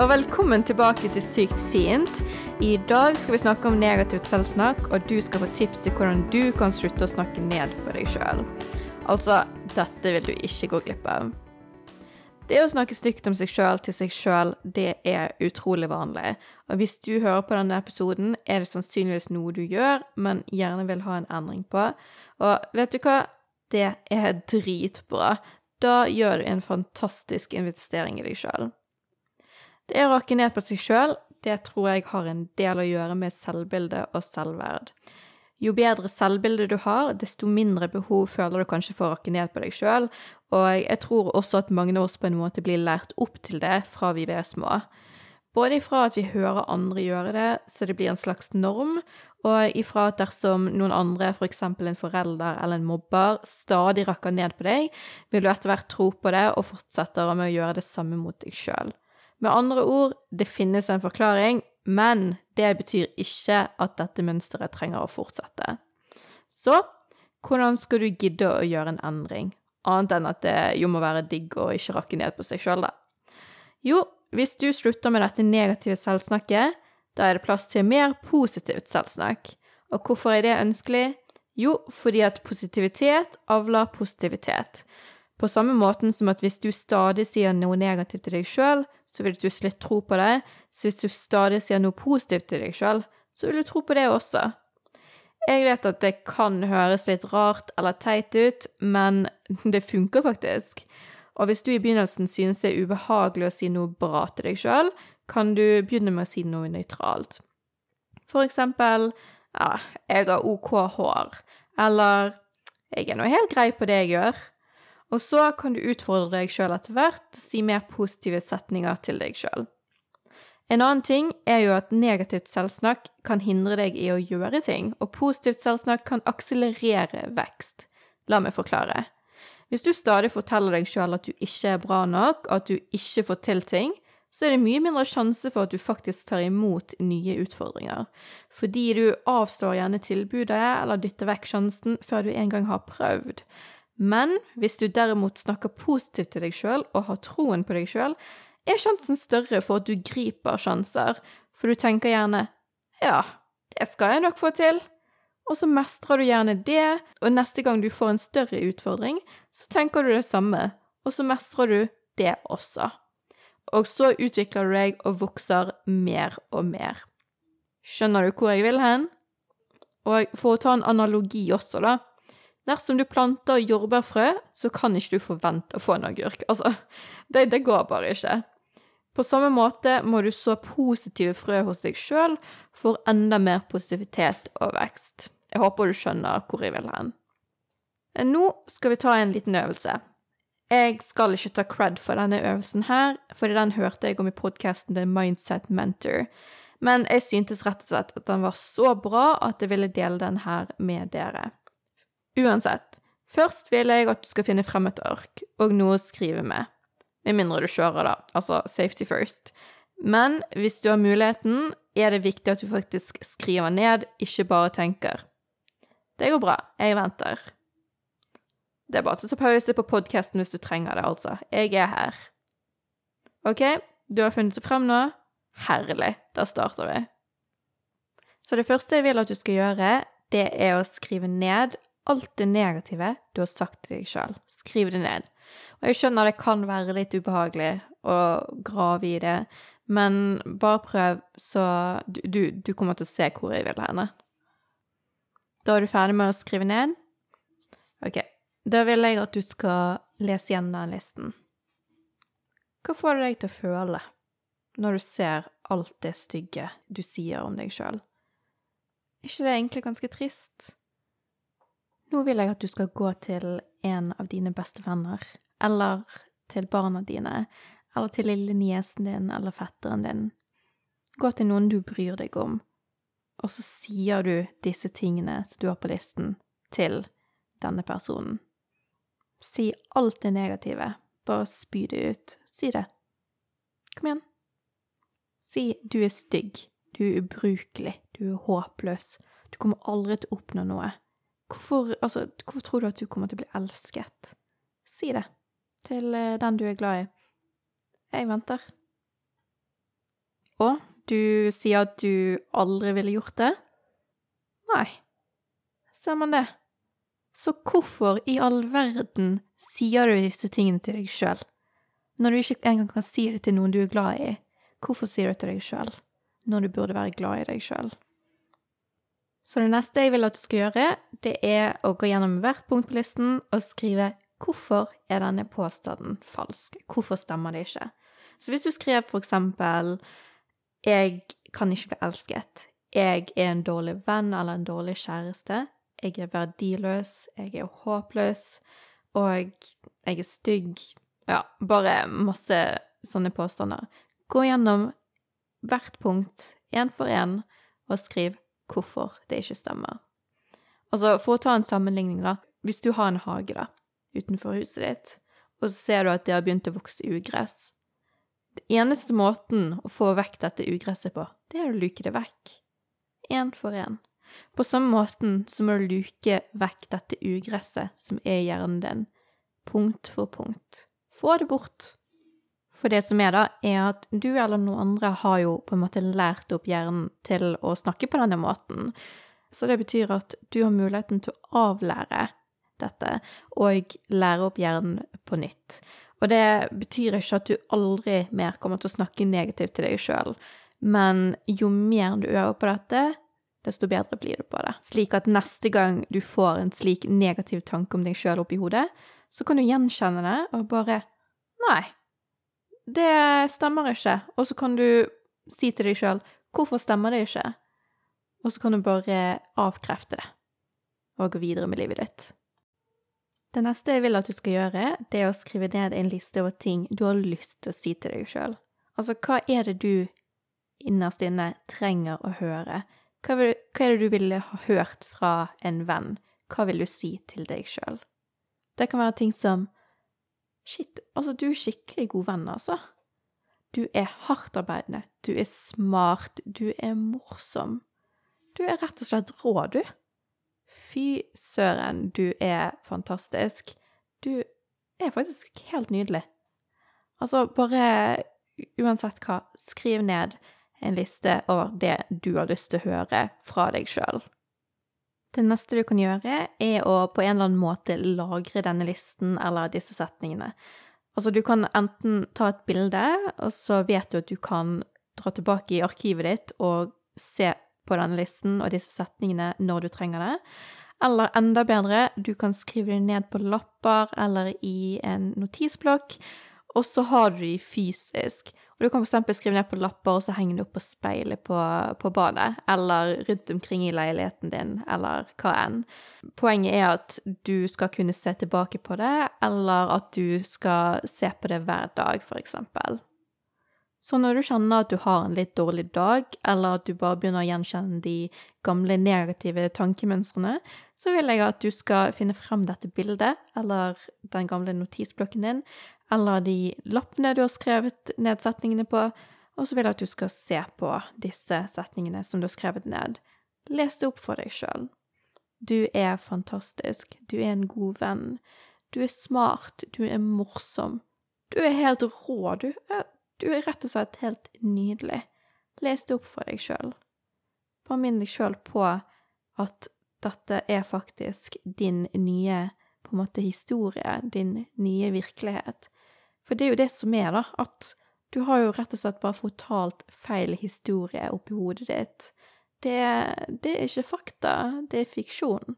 og velkommen tilbake til Sykt fint. I dag skal vi snakke om negativt selvsnakk, og du skal få tips til hvordan du kan slutte å snakke ned på deg sjøl. Altså, dette vil du ikke gå glipp av. Det å snakke stygt om seg sjøl til seg sjøl, det er utrolig vanlig. Og hvis du hører på denne episoden, er det sannsynligvis noe du gjør, men gjerne vil ha en endring på. Og vet du hva? Det er dritbra. Da gjør du en fantastisk investering i deg sjøl. Det å rakke ned på seg sjøl, det tror jeg har en del å gjøre med selvbilde og selvverd. Jo bedre selvbilde du har, desto mindre behov føler du kanskje for å rakke ned på deg sjøl, og jeg tror også at mange av oss på en måte blir lært opp til det fra vi er små. Både ifra at vi hører andre gjøre det, så det blir en slags norm, og ifra at dersom noen andre, f.eks. En forelder eller en mobber, stadig rakker ned på deg, vil du etter hvert tro på det og fortsetter med å gjøre det samme mot deg sjøl. Med andre ord, det finnes en forklaring, men det betyr ikke at dette mønsteret trenger å fortsette. Så hvordan skal du gidde å gjøre en endring, annet enn at det jo må være digg å ikke rakke ned på seg sjøl, da? Jo, hvis du slutter med dette negative selvsnakket, da er det plass til mer positivt selvsnakk. Og hvorfor er det ønskelig? Jo, fordi at positivitet avler positivitet. På samme måten som at hvis du stadig sier noe negativt til deg sjøl, så vil du til tro på det. Så hvis du stadig sier noe positivt til deg sjøl, så vil du tro på det også. Jeg vet at det kan høres litt rart eller teit ut, men det funker faktisk. Og hvis du i begynnelsen synes det er ubehagelig å si noe bra til deg sjøl, kan du begynne med å si noe nøytralt. For eksempel ja, jeg har OK hår, eller jeg er nå helt grei på det jeg gjør. Og så kan du utfordre deg sjøl etter hvert, si mer positive setninger til deg sjøl. En annen ting er jo at negativt selvsnakk kan hindre deg i å gjøre ting, og positivt selvsnakk kan akselerere vekst. La meg forklare. Hvis du stadig forteller deg sjøl at du ikke er bra nok, at du ikke får til ting, så er det mye mindre sjanse for at du faktisk tar imot nye utfordringer, fordi du avstår gjerne tilbudet eller dytter vekk sjansen før du en gang har prøvd. Men hvis du derimot snakker positivt til deg sjøl og har troen på deg sjøl, er sjansen større for at du griper sjanser, for du tenker gjerne ja, det skal jeg nok få til. Og så mestrer du gjerne det, og neste gang du får en større utfordring, så tenker du det samme, og så mestrer du det også. Og så utvikler du deg og vokser mer og mer. Skjønner du hvor jeg vil hen? Og for å ta en analogi også, da. Dersom du planter jordbærfrø, så kan ikke du forvente å få en agurk. Altså, det, det går bare ikke. På samme måte må du så positive frø hos deg sjøl for enda mer positivitet og vekst. Jeg håper du skjønner hvor jeg vil hen. Nå skal vi ta en liten øvelse. Jeg skal ikke ta cred for denne øvelsen her, fordi den hørte jeg om i podkasten The Mindset Mentor, men jeg syntes rett og slett at den var så bra at jeg ville dele den her med dere. Uansett, først vil jeg at du skal finne frem et ark og noe å skrive med. Med mindre du kjører, da. Altså safety first. Men hvis du har muligheten, er det viktig at du faktisk skriver ned, ikke bare tenker. Det går bra. Jeg venter. Det er bare til å ta pause på podkasten hvis du trenger det, altså. Jeg er her. OK, du har funnet det frem nå? Herlig. Da starter vi. Så det første jeg vil at du skal gjøre, det er å skrive ned alt det negative du har sagt til deg sjøl. Skriv det ned. Og jeg skjønner det kan være litt ubehagelig å grave i det, men bare prøv, så du, du, kommer til å se hvor jeg vil henne. Da er du ferdig med å skrive ned? Ok, da vil jeg at du skal lese gjennom den listen. Hva får det deg til å føle når du ser alt det stygge du sier om deg sjøl? Er ikke det egentlig ganske trist? Nå vil jeg at du skal gå til en av dine beste venner, eller til barna dine, eller til lille niesen din eller fetteren din. Gå til noen du bryr deg om, og så sier du disse tingene som du har på listen, til denne personen. Si alt det negative, bare spy det ut, si det. Kom igjen. Si du er stygg, du er ubrukelig, du er håpløs, du kommer aldri til å oppnå noe. Hvorfor, altså, hvorfor tror du at du kommer til å bli elsket? Si det til eh, den du er glad i. Jeg venter. Og du sier at du aldri ville gjort det? Nei. Ser man det? Så hvorfor i all verden sier du disse tingene til deg sjøl? Når du ikke engang kan si det til noen du er glad i, hvorfor sier du det til deg sjøl, når du burde være glad i deg sjøl? Så det neste jeg vil at du skal gjøre, det er å gå gjennom hvert punkt på listen og skrive hvorfor er denne påstanden falsk, hvorfor stemmer det ikke? Så hvis du skrev for eksempel jeg kan ikke bli elsket, jeg er en dårlig venn eller en dårlig kjæreste, jeg er verdiløs, jeg er håpløs, og jeg er stygg. Ja, bare masse sånne påstander. Gå gjennom hvert punkt én for én og skriv hvorfor det ikke stemmer. Altså, for å ta en sammenligning, da. Hvis du har en hage, da, utenfor huset ditt, og så ser du at det har begynt å vokse ugress. Det eneste måten å få vekk dette ugresset på, det er å luke det vekk. Én for én. På samme måten så må du luke vekk dette ugresset som er i hjernen din, punkt for punkt. Få det bort. For det som er da, er at du eller noen andre har jo på en måte lært opp hjernen til å snakke på denne måten. Så det betyr at du har muligheten til å avlære dette og lære opp hjernen på nytt. Og det betyr ikke at du aldri mer kommer til å snakke negativt til deg sjøl, men jo mer du øver på dette, desto bedre blir du på det. Slik at neste gang du får en slik negativ tanke om deg sjøl oppi hodet, så kan du gjenkjenne det og bare Nei, det stemmer ikke. Og så kan du si til deg sjøl hvorfor stemmer det ikke? Og så kan du bare avkrefte det og gå videre med livet ditt. Det neste jeg vil at du skal gjøre, det er å skrive ned en liste over ting du har lyst til å si til deg sjøl. Altså, hva er det du innerst inne trenger å høre? Hva, vil, hva, er det du ville ha hørt fra en venn? Hva vil du si til deg sjøl? Det kan være ting som Shit, altså, du er skikkelig god venn, altså. Du er hardtarbeidende, du er smart, du er morsom. Du er rett og slett rå, du. Fy søren, du er fantastisk. Du er faktisk helt nydelig. Altså, bare uansett hva, skriv ned en liste over det du har lyst til å høre fra deg sjøl. Det neste du kan gjøre, er å på en eller annen måte lagre denne listen eller disse setningene. Altså, du kan enten ta et bilde, og så vet du at du kan dra tilbake i arkivet ditt og se på denne listen og disse setningene når du trenger det. Eller enda bedre, du kan skrive det ned på lapper eller i en notisblokk, og så har du de fysisk. Og du kan f.eks. skrive ned på lapper og så henge det opp på speilet på, på, badet, eller rundt omkring i leiligheten din, eller hva enn. Poenget er at du skal kunne se tilbake på det, eller at du skal se på det hver dag, f.eks. Så når du kjenner at du har en litt dårlig dag, eller at du bare begynner å gjenkjenne de gamle negative tankemønstrene, så vil jeg at du skal finne frem dette bildet, eller den gamle notisblokken din, eller de lappene du har skrevet ned setningene på, og så vil jeg at du skal se på disse setningene som du har skrevet ned. Les det opp for deg sjøl. Du er fantastisk, du er en god venn, du er smart, du er morsom, du er helt rå, du. er, du er rett og slett helt nydelig. Les det opp for deg sjøl. Bare minn deg sjøl på at dette er faktisk din nye på en måte historie, din nye virkelighet. For det er jo det som er, da, at du har jo rett og slett bare fortalt feil historie oppi hodet ditt. Det, det er ikke fakta, det er fiksjon.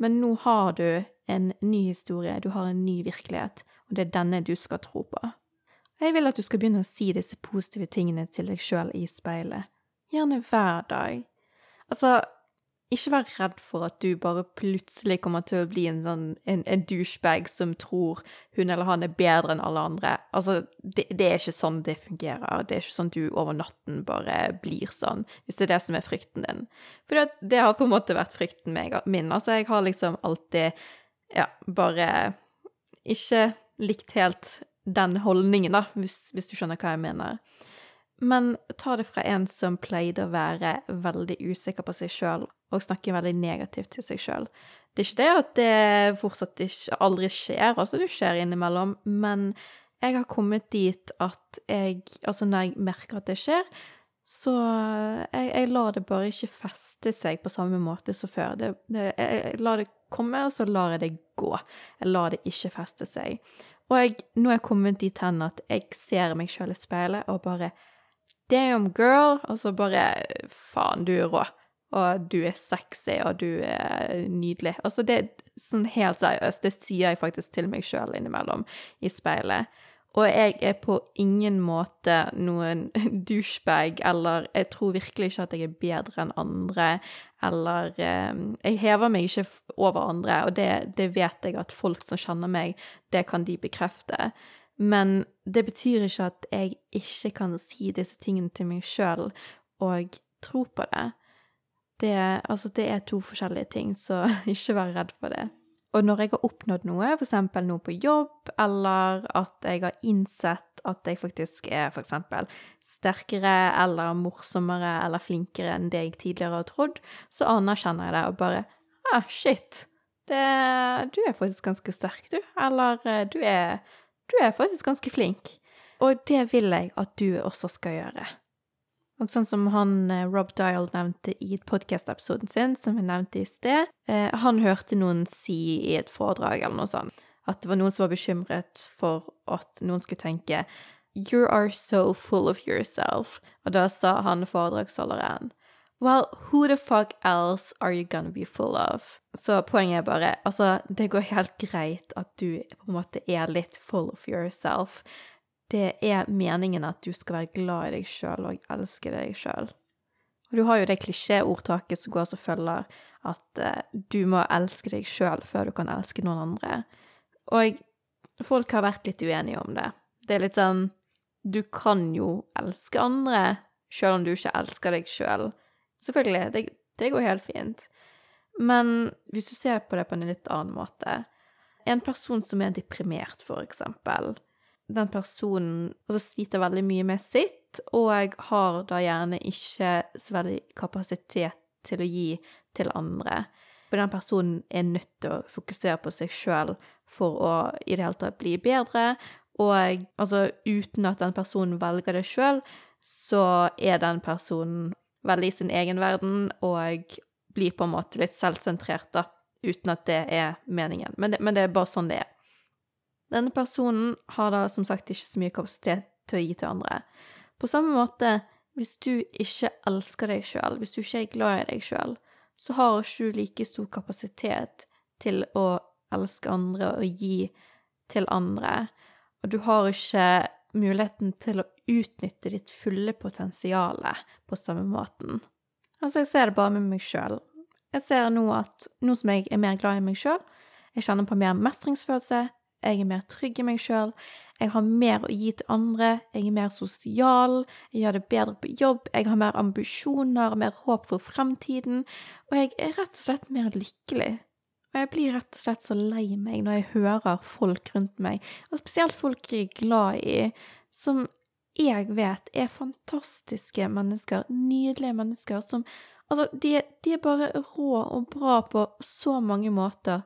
Men nå har du en ny historie, du har en ny virkelighet, og det er denne du skal tro på. Jeg vil at du skal begynne å si disse positive tingene til deg sjøl i speilet. Gjerne hver dag. Altså, ikke vær redd for at du bare plutselig kommer til å bli en sånn en, en douchebag som tror hun eller han er bedre enn alle andre. Altså, det, det, er ikke sånn det fungerer. Det er ikke sånn du over natten bare blir sånn, hvis det er det som er frykten din. For det, det har på en måte vært frykten min. Altså, jeg har liksom alltid, ja, bare ikke likt helt den holdningen, da, hvis, hvis du skjønner hva jeg mener. Men ta det fra en som pleide å være veldig usikker på seg sjøl og snakke veldig negativt til seg sjøl. Det er ikke det at det fortsatt ikke aldri skjer, altså det skjer innimellom, men jeg har kommet dit at jeg Altså når jeg merker at det skjer, Så jeg, jeg lar det bare ikke feste seg på samme måte som før. Det, det, jeg, jeg lar det komme, og så lar jeg det gå. Jeg lar det ikke feste seg. Og jeg, nå er jeg kommet dit hen at jeg ser meg sjøl i speilet og bare Damn, girl! Og så bare Faen, du er rå. Og du er sexy, og du er nydelig. Altså, det er sånn helt seriøst. Det sier jeg faktisk til meg sjøl innimellom i speilet. Og jeg er på ingen måte noen douchebag, eller jeg tror virkelig ikke at jeg er bedre enn andre, eller eh, Jeg hever meg ikke over andre, og det, det vet jeg at folk som kjenner meg, det kan de bekrefte. Men det betyr ikke at jeg ikke kan si disse tingene til meg sjøl og tro på det. Det, altså, det er to forskjellige ting, så ikke vær redd for det. Og når jeg har oppnådd noe, f.eks. noe på jobb, eller at jeg har innsett at jeg faktisk er f.eks. sterkere eller morsommere eller flinkere enn det jeg tidligere har trodd, så anerkjenner jeg det og bare ah, shit, det, du er faktisk ganske sterk, du. Eller eh, du er du er faktisk ganske flink. Og det vil jeg at du også skal gjøre. Og sånn som han eh, Rob Dial nevnte i podkast-episoden sin, som vi nevnte i sted, eh, han hørte noen si i et foredrag eller noe sånt, at det var noen som var bekymret for at noen skulle tenke You are so full of yourself. Og da sa han foredragsholderen Well, who the fuck else are you gonna be full of? Så poenget er bare Altså, det går helt greit at du på en måte er litt full of yourself. Det er meningen at du skal være glad i deg sjøl og elske deg sjøl. Og du har jo det klisjéordtaket som går som følger at uh, du må elske deg sjøl før du kan elske noen andre. Og folk har vært litt uenige om det. Det er litt sånn Du kan jo elske andre sjøl om du ikke elsker deg sjøl. Selvfølgelig, det, det går helt fint. Men hvis du ser på det på en litt annen måte En person som er deprimert, for eksempel. Den personen altså, sliter veldig mye med sitt, og har da gjerne ikke så veldig kapasitet til å gi til andre. For den personen er nødt til å fokusere på seg sjøl for å i det hele tatt bli bedre. Og altså, uten at den personen velger det sjøl, så er den personen veldig i sin egen verden og blir på en måte litt selvsentrert, da, uten at det er meningen. Men det, men det er bare sånn det er. Denne personen har da som sagt ikke så mye kapasitet til å gi til andre. På samme måte, hvis du ikke elsker deg sjøl, hvis du ikke er glad i deg sjøl, så har ikke du like stor kapasitet til å elske andre og gi til andre. Og du har ikke muligheten til å utnytte ditt fulle potensial på samme måten. Altså, jeg ser det bare med meg sjøl. Jeg ser nå at nå som jeg er mer glad i meg sjøl, jeg kjenner på mer mestringsfølelse, jeg er mer trygg i meg sjøl, jeg har mer å gi til andre, jeg er mer sosial, jeg gjør det bedre på jobb, jeg har mer ambisjoner, mer håp for fremtiden, og jeg er rett og slett mer lykkelig. Og jeg blir rett og slett så lei meg når jeg hører folk rundt meg, og spesielt folk jeg er glad i, som jeg vet er fantastiske mennesker, nydelige mennesker som Altså, de, de, er bare rå og bra på så mange måter,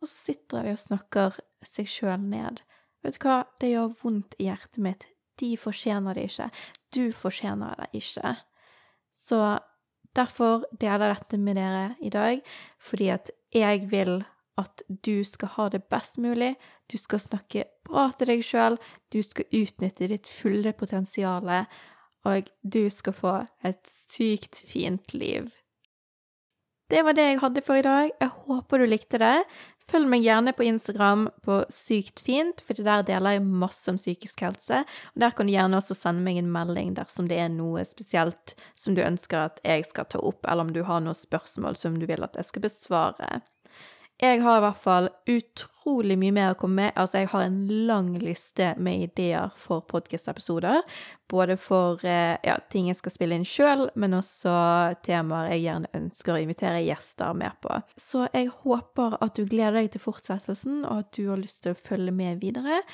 og så sitter de og snakker seg sjøl ned. Vet du hva, det gjør vondt i hjertet mitt. De fortjener det ikke. Du fortjener det ikke. Så derfor deler jeg dette med dere i dag, fordi at jeg vil at du skal ha det best mulig, du skal snakke bra til deg sjøl, du skal utnytte ditt fulle potensial, og du skal få et sykt fint liv. Det var det jeg hadde for i dag. Jeg håper du likte det. Følg meg gjerne på Instagram på Sykt fint, for der deler jeg masse om psykisk helse. Og Der kan du gjerne også sende meg en melding dersom det er noe spesielt som du ønsker at jeg skal ta opp, eller om du har noen spørsmål som du vil at jeg skal besvare. Jeg har i hvert fall utrolig mye mer å komme med. Altså, jeg har en lang liste med ideer for podkast-episoder. Både for eh, ja, ting jeg skal spille inn sjøl, men også temaer jeg gjerne ønsker å invitere gjester med på. Så jeg håper at du gleder deg til fortsettelsen, og at du har lyst til å følge med videre.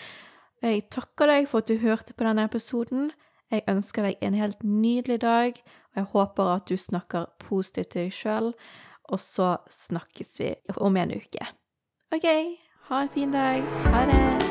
Jeg takker deg for at du hørte på denne episoden. Jeg ønsker deg en helt nydelig dag, og jeg håper at du snakker positivt til deg sjøl og så snakkes vi om en uke. OK, ha en fin dag. Ha det.